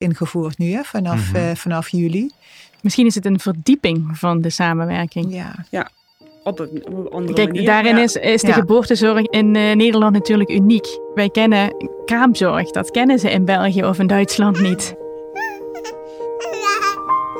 ingevoerd nu, hè, vanaf, Mhm. eh, vanaf juli. Misschien is het een verdieping van de samenwerking. Ja. Op een, op een andere Kijk, manier. daarin ja. is, is de Ja. geboortezorg in eh, Nederland natuurlijk uniek. Wij kennen kraamzorg, dat kennen ze in België of in Duitsland niet.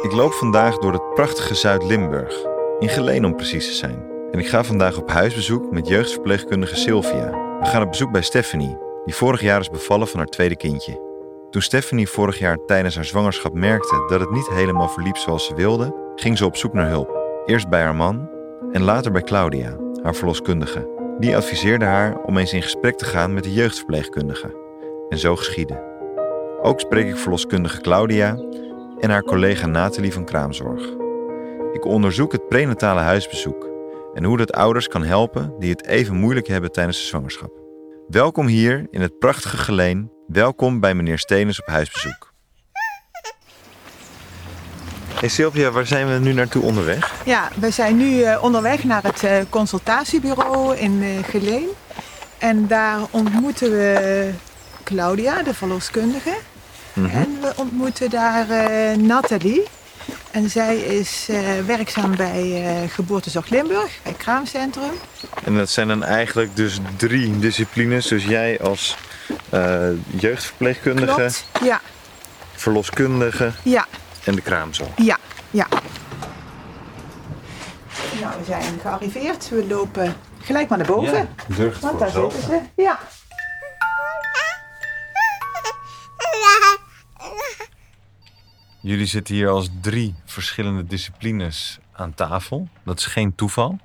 Ik loop vandaag door het prachtige Zuid-Limburg, in Geleen om precies te zijn. En ik ga vandaag op huisbezoek met jeugdverpleegkundige Sylvia. We gaan op bezoek bij Stephanie, die vorig jaar is bevallen van haar tweede kindje. Toen Stephanie vorig jaar tijdens haar zwangerschap merkte dat het niet helemaal verliep zoals ze wilde, ging ze op zoek naar hulp. Eerst bij haar man en later bij Claudia, haar verloskundige. Die adviseerde haar om eens in gesprek te gaan met de jeugdverpleegkundige. En zo geschiedde. Ook spreek ik verloskundige Claudia en haar collega Nathalie van Kraamzorg. Ik onderzoek het prenatale huisbezoek en hoe dat ouders kan helpen die het even moeilijk hebben tijdens de zwangerschap. Welkom hier in het prachtige Geleen. Welkom bij meneer Stenens op huisbezoek. Hey Sylvia, waar zijn we nu naartoe onderweg? Ja, we zijn nu eh, onderweg naar het eh, consultatiebureau in eh, Geleen. En daar ontmoeten we Claudia, de verloskundige. En we ontmoeten daar Nathalie. En zij is werkzaam bij eh, Geboortezorg Limburg, bij Kraamcentrum. En dat zijn dan eigenlijk dus drie disciplines. Dus jij als eh, jeugdverpleegkundige, Klopt. Ja, verloskundige ja, en de kraamzorg. ja, ja. Nou, we zijn gearriveerd. We lopen gelijk maar naar boven. het Want daar zitten ze. Ja. Jullie zitten hier als drie verschillende disciplines aan tafel. Dat is geen toeval.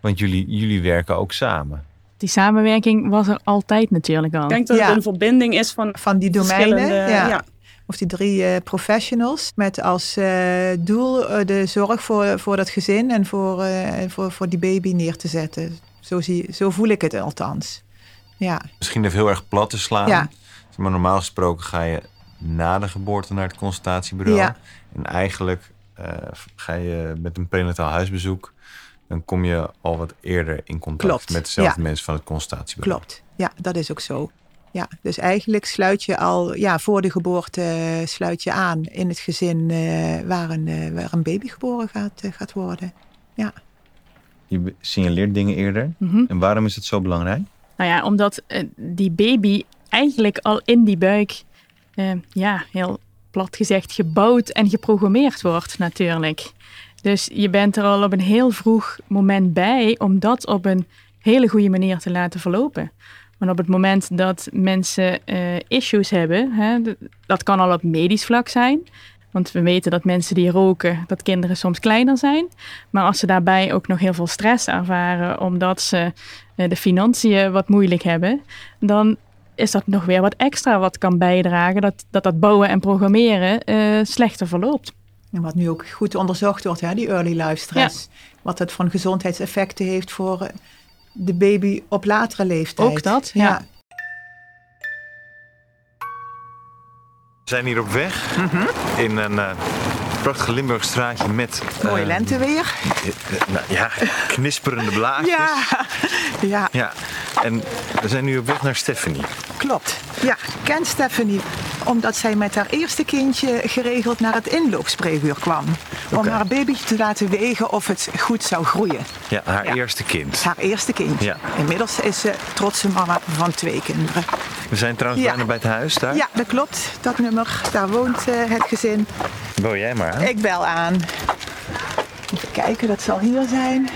Want jullie, jullie werken ook samen. Die samenwerking was er altijd natuurlijk al. Ik denk dat Ja. het een verbinding is van Van die domeinen. Ja. ja. Of die drie eh, professionals. Met als eh, doel eh, de zorg voor, voor dat gezin en voor, eh, voor, voor die baby neer te zetten. Zo, zie, zo voel ik het althans. Ja, Misschien even heel erg plat te slaan. Ja. Maar normaal gesproken ga je na de geboorte naar het consultatiebureau. Ja. En eigenlijk eh, ga je met een prenataal huisbezoek... dan kom je al wat eerder in contact Klopt, met dezelfde ja. mensen van het consultatiebureau. klopt. Ja, dat is ook zo. Ja, dus eigenlijk sluit je al ja, voor de geboorte sluit je aan in het gezin eh, waar, een, eh, waar een baby geboren gaat, eh, gaat worden. Je be- signaleert dingen eerder. Mhm. En waarom is het zo belangrijk? Nou ja, omdat die baby eigenlijk al in die buik, ja, heel plat gezegd, gebouwd en geprogrammeerd wordt natuurlijk. Dus je bent er al op een heel vroeg moment bij om dat op een hele goede manier te laten verlopen. Want op het moment dat mensen eh, issues hebben, hè, dat kan al op medisch vlak zijn. Want we weten dat mensen die roken, dat kinderen soms kleiner zijn. Maar als ze daarbij ook nog heel veel stress ervaren, omdat ze eh, de financiën wat moeilijk hebben, dan is dat nog weer wat extra wat kan bijdragen dat dat, dat bouwen en programmeren eh, slechter verloopt. En wat nu ook goed onderzocht wordt, hè, die early life stress. Wat het voor gezondheidseffecten heeft voor eh, de baby op latere leeftijd. Ook dat, ja. We zijn hier op weg in een eh prachtig Limburg straatje met... Mooi eh, lenteweer. nou, ja, knisperende blaadjes. Ja, ja, Ja, en we zijn nu op weg naar Stephanie. klopt. Ja, ik ken Stephanie omdat zij met haar eerste kindje geregeld naar het inloopspreekuur kwam. Om haar baby te laten wegen of het goed zou groeien. Ja, haar Ja. eerste kind. Haar eerste kindje. Ja. Inmiddels is ze trotse mama van twee kinderen. We zijn trouwens Ja. bijna bij het huis daar. Ja, dat klopt. Dat nummer, daar woont eh, het gezin. Bel jij maar aan. Ik bel aan. Even kijken, dat zal hier zijn.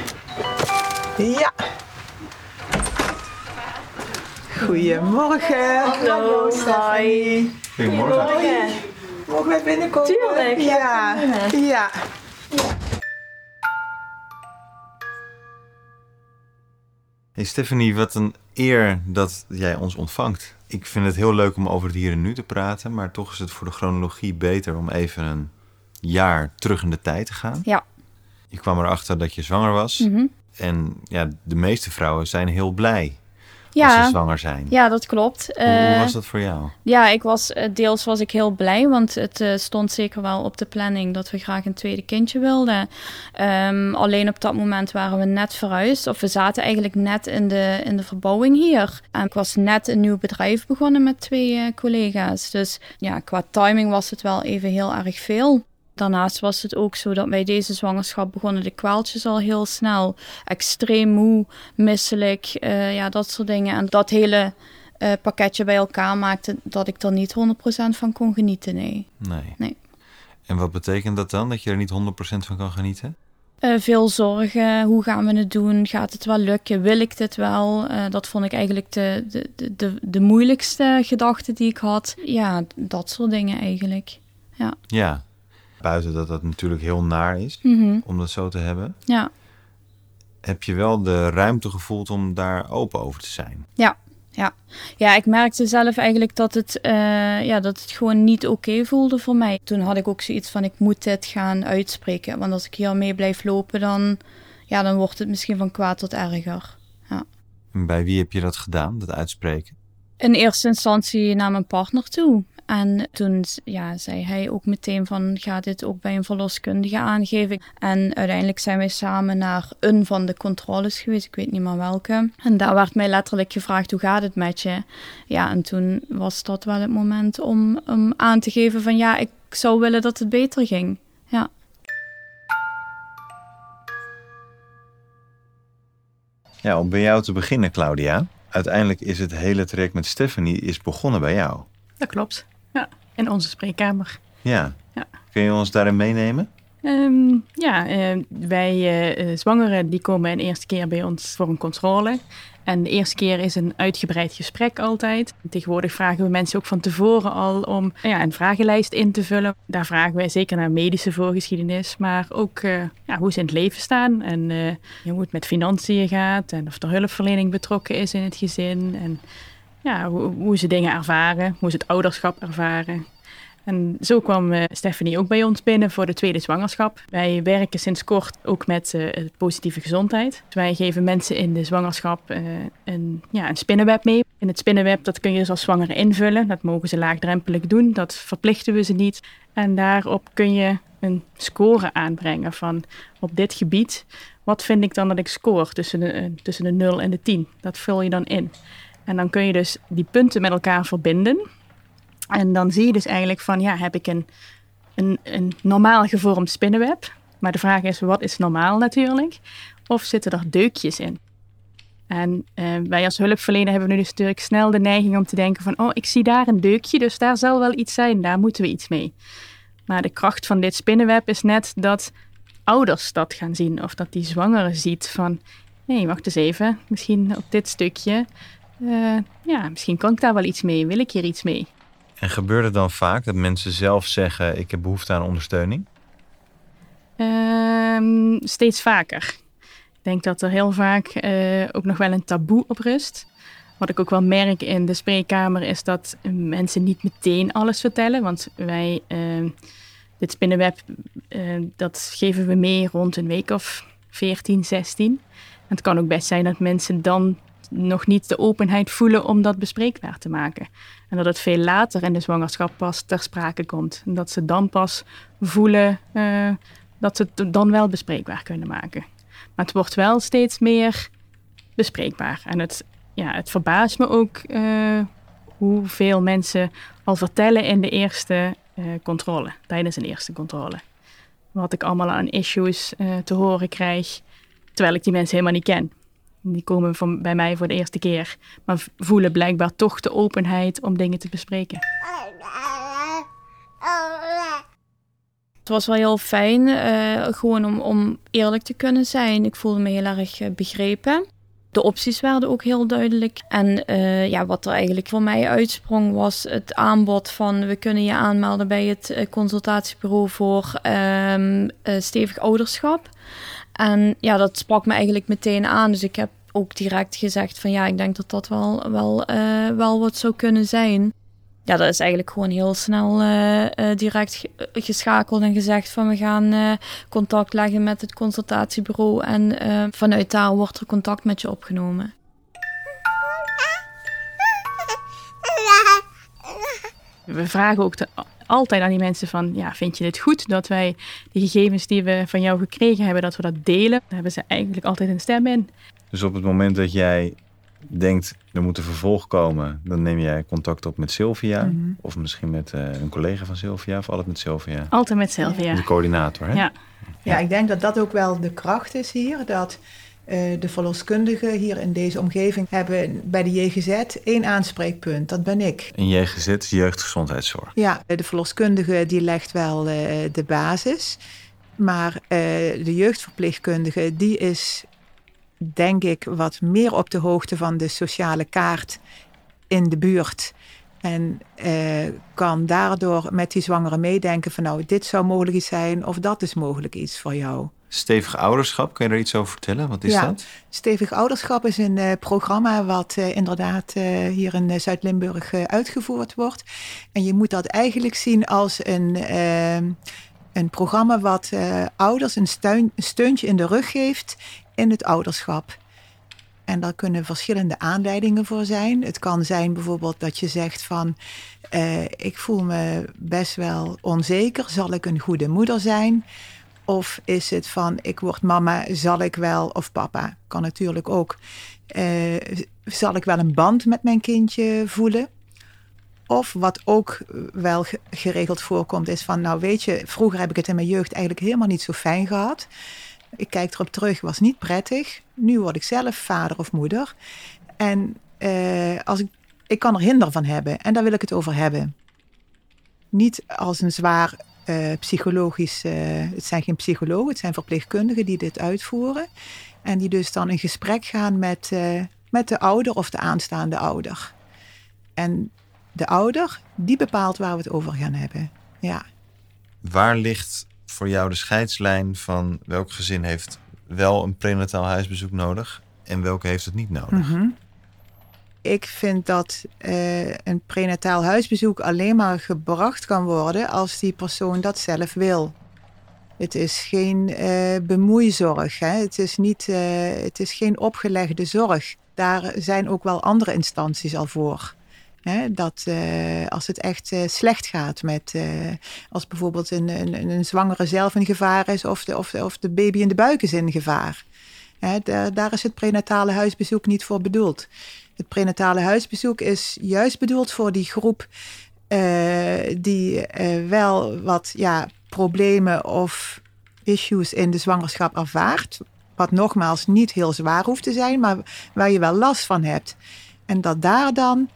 Ja. Goedemorgen. Hallo, Stephanie. Goedemorgen. Mogen wij binnenkomen? Tuurlijk, Ja. Ja. Hey Stephanie, wat een eer dat jij ons ontvangt. Ik vind het heel leuk om over het hier en nu te praten, maar toch is het voor de chronologie beter om even een jaar terug in de tijd te gaan. Ja. Je kwam erachter dat je zwanger was. Mhm. En ja, de meeste vrouwen zijn heel blij als Ja. ze zwanger zijn. Ja, dat klopt. Hoe, hoe Eh, was dat voor jou? Ja, ik was, eh, deels was ik heel blij, want het eh, stond zeker wel op de planning dat we graag een tweede kindje wilden. Ehm, alleen op dat moment waren we net verhuisd, of we zaten eigenlijk net in de, in de verbouwing hier. En ik was net een nieuw bedrijf begonnen met twee collega's. Dus ja, qua timing was het wel even heel erg veel. Daarnaast was het ook zo dat bij deze zwangerschap begonnen de kwaaltjes al heel snel. Extreem moe, misselijk, eh, ja, dat soort dingen. En dat hele eh, pakketje bij elkaar maakte dat ik er niet 100% van kon genieten, nee. Nee. Nee. En wat betekent dat dan, dat je er niet 100% van kan genieten? Eh, veel zorgen, hoe gaan we het doen? Gaat het wel lukken? Wil ik dit wel? Dat vond ik eigenlijk de, de, de, de, moeilijkste gedachte die ik had. Ja, dat soort dingen eigenlijk. Ja. Buiten dat dat natuurlijk heel naar is Mhm, om dat zo te hebben, Ja, heb je wel de ruimte gevoeld om daar open over te zijn. Ja, ik merkte zelf eigenlijk dat het, eh, ja, dat het gewoon niet oké voelde voor mij. Toen had ik ook zoiets van, ik moet dit gaan uitspreken. Want als ik hiermee blijf lopen, dan, ja, dan wordt het misschien van kwaad tot erger. En bij wie heb je dat gedaan, dat uitspreken? In eerste instantie naar mijn partner toe. En toen ja, zei hij ook meteen van, ga dit ook bij een verloskundige aangeven. En uiteindelijk zijn wij samen naar een van de controles geweest, ik weet niet meer welke. En daar werd mij letterlijk gevraagd, hoe gaat het met je? Ja, en toen was dat wel het moment om, om aan te geven van, ja, ik zou willen dat het beter ging. Ja. Ja, om bij jou te beginnen, Claudia. Uiteindelijk is het hele traject met Stephanie is begonnen bij jou. Dat klopt. Ja, in onze spreekkamer. Ja. Ja. Kun je ons daarin meenemen? Ehm, ja, eh, wij eh, eh, zwangeren die komen een eerste keer bij ons voor een controle. En de eerste keer is een uitgebreid gesprek altijd. Tegenwoordig vragen we mensen ook van tevoren al om ja, een vragenlijst in te vullen. Daar vragen wij zeker naar medische voorgeschiedenis, maar ook eh, ja, hoe ze in het leven staan. En hoe het met financiën gaat en of er hulpverlening betrokken is in het gezin. En ja, hoe, ze dingen ervaren, hoe ze het ouderschap ervaren. En zo kwam eh, Stephanie ook bij ons binnen voor de tweede zwangerschap. Wij werken sinds kort ook met eh, positieve gezondheid. Dus wij geven mensen in de zwangerschap eh, een, ja, een spinnenweb mee. In het spinnenweb dat kun je dus als zwangere invullen. Dat mogen ze laagdrempelig doen. Dat verplichten we ze niet. En daarop kun je een score aanbrengen van op dit gebied. Wat vind ik dan dat ik score tussen de, tussen de 0 en de 10? Dat vul je dan in. En dan kun je dus die punten met elkaar verbinden. En dan zie je dus eigenlijk van, ja, heb ik een, een, een normaal gevormd spinnenweb? Maar de vraag is, wat is normaal natuurlijk? Of zitten er deukjes in? En eh, wij als hulpverlener hebben nu dus natuurlijk snel de neiging om te denken van, oh, ik zie daar een deukje, dus daar zal wel iets zijn, daar moeten we iets mee. Maar de kracht van dit spinnenweb is net dat ouders dat gaan zien, of dat die zwangere ziet van, hé, wacht eens even, misschien op dit stukje, eh, ja, misschien kan ik daar wel iets mee, wil ik hier iets mee? En gebeurt het dan vaak dat mensen zelf zeggen: Ik heb behoefte aan ondersteuning? Ehm, steeds vaker. Ik denk dat er heel vaak eh, ook nog wel een taboe op rust. Wat ik ook wel merk in de spreekkamer is dat mensen niet meteen alles vertellen. Want wij, ehm, dit spinnenweb, eh, dat geven we mee rond een week of 14, 16. En het kan ook best zijn dat mensen dan nog niet de openheid voelen om dat bespreekbaar te maken. En dat het veel later in de zwangerschap pas ter sprake komt. En dat ze dan pas voelen eh, dat ze het dan wel bespreekbaar kunnen maken. Maar het wordt wel steeds meer bespreekbaar. En het, ja, het verbaast me ook eh, hoeveel mensen al vertellen in de eerste eh, controle, tijdens een eerste controle. Wat ik allemaal aan issues te horen krijg, terwijl ik die mensen helemaal niet ken. Die komen van, bij mij voor de eerste keer, maar voelen blijkbaar toch de openheid om dingen te bespreken. Het was wel heel fijn, eh, gewoon om, om eerlijk te kunnen zijn. Ik voelde me heel erg eh, begrepen. De opties werden ook heel duidelijk. En eh, ja, wat er eigenlijk voor mij uitsprong was het aanbod van... we kunnen je aanmelden bij het consultatiebureau voor ehm, eh, stevig ouderschap. En ja, dat sprak me eigenlijk meteen aan. Dus ik heb ook direct gezegd van ja, ik denk dat dat wel, wel, eh, wel wat zou kunnen zijn. Ja, dat is eigenlijk gewoon heel snel eh, eh, direct geschakeld en gezegd van we gaan contact leggen met het consultatiebureau en vanuit daar wordt er contact met je opgenomen. We vragen ook de altijd aan die mensen van, ja, vind je het goed dat wij de gegevens die we van jou gekregen hebben, dat we dat delen? Daar hebben ze eigenlijk altijd een stem in. Dus op het moment dat jij denkt, er moet een vervolg komen, dan neem jij contact op met Sylvia. Mhm. Of misschien met eh, een collega van Sylvia, of altijd met Sylvia. Altijd met Sylvia. De coördinator, hè? Ja. Ja, ik denk dat dat ook wel de kracht is hier. Dat de verloskundigen hier in deze omgeving hebben bij de JGZ één aanspreekpunt. Dat ben ik. En JGZ is jeugdgezondheidszorg. Ja, de verloskundige die legt wel eh, de basis. Maar eh, de jeugdverpleegkundige die is denk ik wat meer op de hoogte van de sociale kaart in de buurt. En eh, kan daardoor met die zwangere meedenken van nou, dit zou mogelijk iets zijn of dat is mogelijk iets voor jou. Stevig ouderschap, kun je daar iets over vertellen? Wat is Ja. dat? Stevig ouderschap is een eh, programma wat eh, inderdaad eh, hier in Zuid-Limburg uitgevoerd wordt. En je moet dat eigenlijk zien als een, eh, een programma wat ouders een, steun, een steuntje in de rug geeft in het ouderschap. En daar kunnen verschillende aanleidingen voor zijn. Het kan zijn bijvoorbeeld dat je zegt van... ik voel me best wel onzeker. Zal ik een goede moeder zijn? Of is het van, ik word mama, zal ik wel? Of papa, kan natuurlijk ook. Eh, zal ik wel een band met mijn kindje voelen? Of wat ook wel ge- geregeld voorkomt, is van, nou weet je, vroeger heb ik het in mijn jeugd eigenlijk helemaal niet zo fijn gehad. Ik kijk erop terug, was niet prettig. Nu word ik zelf vader of moeder. En eh, als ik, ik kan er hinder van hebben en daar wil ik het over hebben. Niet als een zwaar eh, psychologisch, eh, het zijn geen psychologen, het zijn verpleegkundigen die dit uitvoeren. En die dus dan in gesprek gaan met, eh, met de ouder of de aanstaande ouder. En de ouder, die bepaalt waar we het over gaan hebben. Ja. Waar ligt voor jou de scheidslijn van welk gezin heeft wel een prenataal huisbezoek nodig en welke heeft het niet nodig? Mhm. Ik vind dat eh, een prenataal huisbezoek alleen maar gebracht kan worden als die persoon dat zelf wil. Het is geen eh, bemoeizorg. Hè? Het, is niet, eh, het is geen opgelegde zorg. Daar zijn ook wel andere instanties al voor. Hè? Dat als het echt slecht gaat met, als bijvoorbeeld een, een, een zwangere zelf in gevaar is of de, of, of de baby in de buik is in gevaar. Hè? Daar is het prenatale huisbezoek niet voor bedoeld. Het prenatale huisbezoek is juist bedoeld voor die groep eh, die eh, wel wat ja, problemen of issues in de zwangerschap ervaart. Wat nogmaals niet heel zwaar hoeft te zijn, maar waar je wel last van hebt. En dat daar dan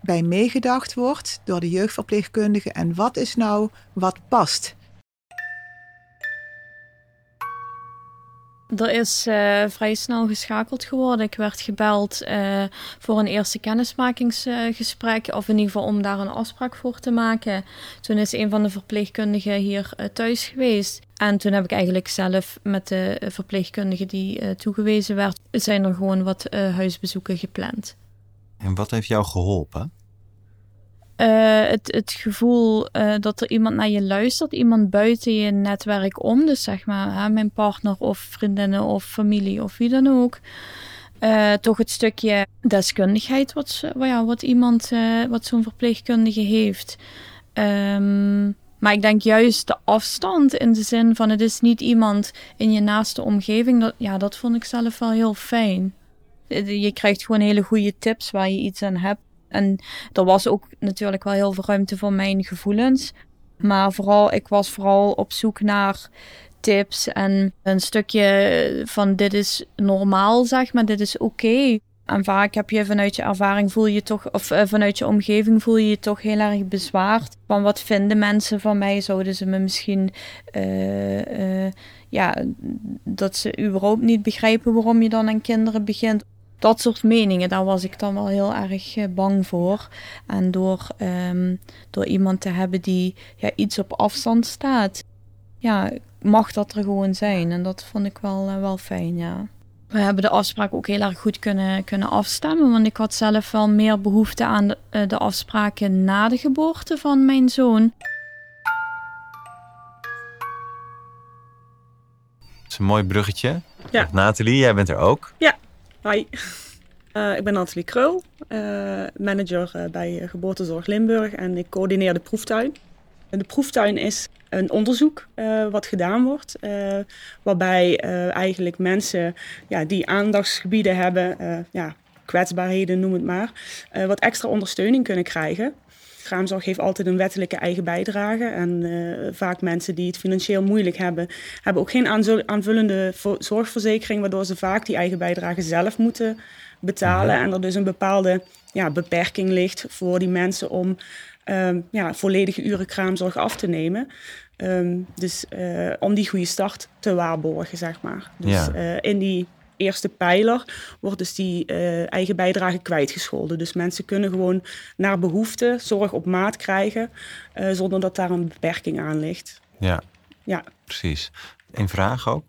bij meegedacht wordt door de jeugdverpleegkundige. En wat is nou wat past? Er is eh, vrij snel geschakeld geworden. Ik werd gebeld eh, voor een eerste kennismakingsgesprek. of in ieder geval om daar een afspraak voor te maken. Toen is een van de verpleegkundigen hier eh, thuis geweest. En toen heb ik eigenlijk zelf met de verpleegkundige die toegewezen werd... zijn er gewoon wat huisbezoeken gepland. En wat heeft jou geholpen? Eh, het, het gevoel eh, dat er iemand naar je luistert, iemand buiten je netwerk om, dus zeg maar hè, mijn partner of vriendinnen of familie of wie dan ook. Eh, toch het stukje deskundigheid wat, ja, wat iemand, wat zo'n verpleegkundige heeft. Ehm, maar ik denk juist de afstand in de zin van het is niet iemand in je naaste omgeving. Dat, ja, dat vond ik zelf wel heel fijn. Je krijgt gewoon hele goede tips waar je iets aan hebt. En er was ook natuurlijk wel heel veel ruimte voor mijn gevoelens. Maar vooral, ik was vooral op zoek naar tips en een stukje van dit is normaal, zeg maar, dit is oké. En vaak heb je vanuit je ervaring voel je toch, of eh, vanuit je omgeving voel je je toch heel erg bezwaard. Van wat vinden mensen van mij? Zouden ze me misschien, eh, eh, ja, dat ze überhaupt niet begrijpen waarom je dan aan kinderen begint dat soort meningen, daar was ik dan wel heel erg eh, bang voor. En door, ehm, door iemand te hebben die ja, iets op afstand staat, ja, mag dat er gewoon zijn. En dat vond ik wel, eh, wel fijn, ja. We hebben de afspraak ook heel erg goed kunnen, kunnen afstemmen. Want ik had zelf wel meer behoefte aan de, eh, de afspraken na de geboorte van mijn zoon. Dat is een mooi bruggetje. Ja. Nathalie, jij bent er ook. Hi. Uh, ik ben Nathalie Kreul, uh, manager uh, bij Geboortezorg Limburg en ik coördineer de proeftuin. De proeftuin is een onderzoek wat gedaan wordt, waarbij eigenlijk mensen ja, die aandachtsgebieden hebben, ja, kwetsbaarheden noem het maar, wat extra ondersteuning kunnen krijgen. Kraamzorg heeft altijd een wettelijke eigen bijdrage. En uh, vaak mensen die het financieel moeilijk hebben, hebben ook geen aanvullende zorgverzekering, waardoor ze vaak die eigen bijdrage zelf moeten betalen. En er dus een bepaalde ja, beperking ligt voor die mensen om um, ja, volledige uren kraamzorg af te nemen. Um, dus uh, om die goede start te waarborgen, zeg maar. Dus ja. uh, in die eerste pijler wordt dus die uh, eigen bijdrage kwijtgescholden. Dus mensen kunnen gewoon naar behoefte zorg op maat krijgen zonder dat daar een beperking aan ligt. Ja, ja. precies. Een vraag ook.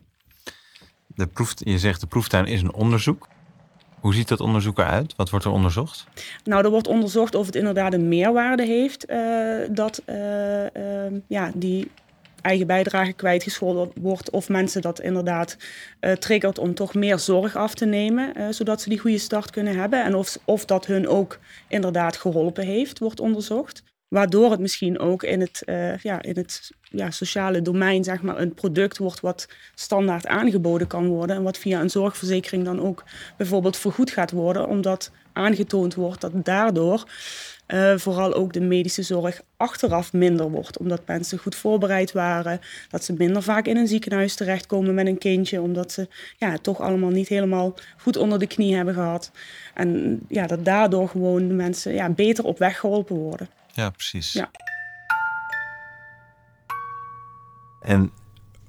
De proef, je zegt de proeftuin is een onderzoek. Hoe ziet dat onderzoek eruit? Wat wordt er onderzocht? Nou, er wordt onderzocht of het inderdaad een meerwaarde heeft uh, dat uh, uh, ja, die eigen bijdrage kwijtgescholden wordt. Of mensen dat inderdaad triggert om toch meer zorg af te nemen, zodat ze die goede start kunnen hebben. En of, of dat hun ook inderdaad geholpen heeft, wordt onderzocht. Waardoor het misschien ook in het, uh, ja, in het ja, sociale domein zeg maar, een product wordt wat standaard aangeboden kan worden. En wat via een zorgverzekering dan ook bijvoorbeeld vergoed gaat worden. Omdat aangetoond wordt dat daardoor uh, vooral ook de medische zorg achteraf minder wordt. Omdat mensen goed voorbereid waren. Dat ze minder vaak in een ziekenhuis terechtkomen met een kindje. Omdat ze ja, toch allemaal niet helemaal goed onder de knie hebben gehad. En ja, dat daardoor gewoon mensen ja, beter op weg geholpen worden. Ja, precies. Ja. En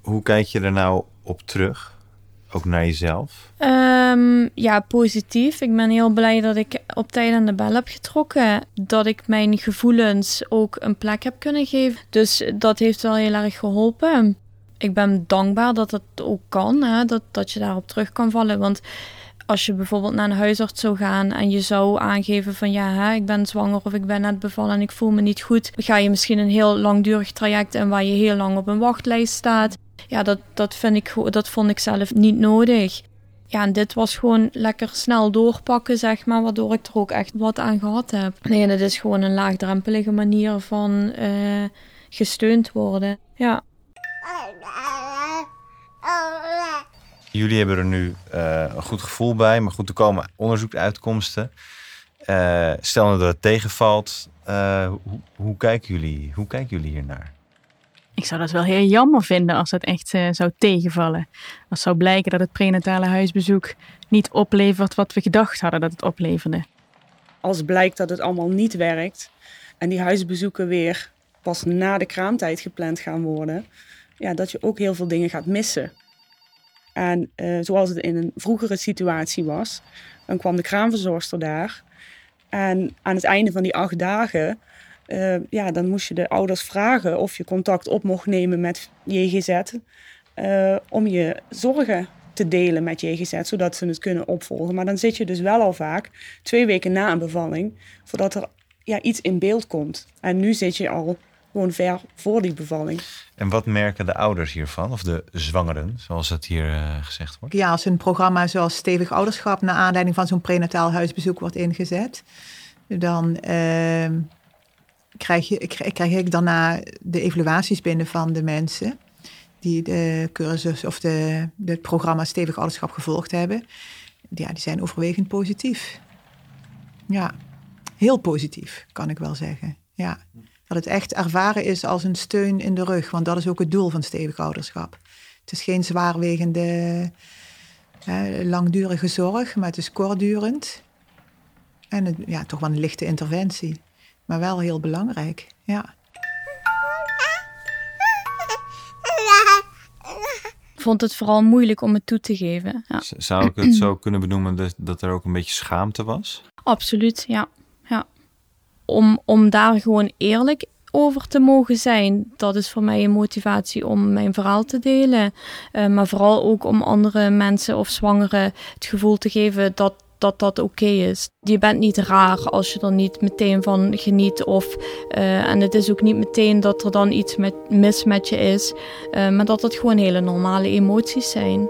hoe kijk je er nou op terug? Ook naar jezelf? Um, ja, positief. Ik ben heel blij dat ik op tijd aan de bel heb getrokken. Dat ik mijn gevoelens ook een plek heb kunnen geven. Dus dat heeft wel heel erg geholpen. Ik ben dankbaar dat het ook kan. Hè? Dat, dat je daarop terug kan vallen. Want als je bijvoorbeeld naar een huisarts zou gaan en je zou aangeven van ja, ik ben zwanger of ik ben net bevallen en ik voel me niet goed, ga je misschien een heel langdurig traject en waar je heel lang op een wachtlijst staat. Ja, dat, dat, vind ik, dat vond ik zelf niet nodig. Ja, en dit was gewoon lekker snel doorpakken, zeg maar, waardoor ik er ook echt wat aan gehad heb. Nee, het is gewoon een laagdrempelige manier van uh, gesteund worden. Ja. Jullie hebben er nu uh, een goed gevoel bij, maar goed, er komen onderzoekuitkomsten. Uh, stel nou dat het tegenvalt, uh, hoe, hoe, kijken jullie, hoe kijken jullie hiernaar? Ik zou dat wel heel jammer vinden als dat echt zou tegenvallen. Als zou blijken dat het prenatale huisbezoek niet oplevert wat we gedacht hadden dat het opleverde. Als blijkt dat het allemaal niet werkt en die huisbezoeken weer pas na de kraamtijd gepland gaan worden, ja, dat je ook heel veel dingen gaat missen. En uh, zoals het in een vroegere situatie was, dan kwam de kraamverzorgster daar. En aan het einde van die acht dagen, uh, ja, dan moest je de ouders vragen of je contact op mocht nemen met JGZ. Uh, om je zorgen te delen met JGZ, zodat ze het kunnen opvolgen. Maar dan zit je dus wel al vaak twee weken na een bevalling, voordat er ja, iets in beeld komt. En nu zit je al gewoon ver voor die bevalling. En wat merken de ouders hiervan, of de zwangeren, zoals het hier uh, gezegd wordt? Ja, als een programma zoals Stevig Ouderschap naar aanleiding van zo'n prenataal huisbezoek wordt ingezet, dan uh, krijg, je, krijg ik daarna de evaluaties binnen van de mensen die de cursus of de, het programma Stevig Ouderschap gevolgd hebben. Ja, die zijn overwegend positief. Ja, heel positief, kan ik wel zeggen. Ja dat het echt ervaren is als een steun in de rug. Want dat is ook het doel van stevig ouderschap. Het is geen zwaarwegende, hè, langdurige zorg, maar het is kortdurend. En het, ja, toch wel een lichte interventie. Maar wel heel belangrijk, ja. Ik vond het vooral moeilijk om het toe te geven. Ja. Zou ik het zo kunnen benoemen dat, dat er ook een beetje schaamte was? Absoluut, ja om, om daar gewoon eerlijk over te mogen zijn. Dat is voor mij een motivatie om mijn verhaal te delen. Uh, maar vooral ook om andere mensen of zwangeren het gevoel te geven dat dat, dat oké is. Je bent niet raar als je er niet meteen van geniet. Of, uh, en het is ook niet meteen dat er dan iets met, mis met je is. Uh, maar dat het gewoon hele normale emoties zijn.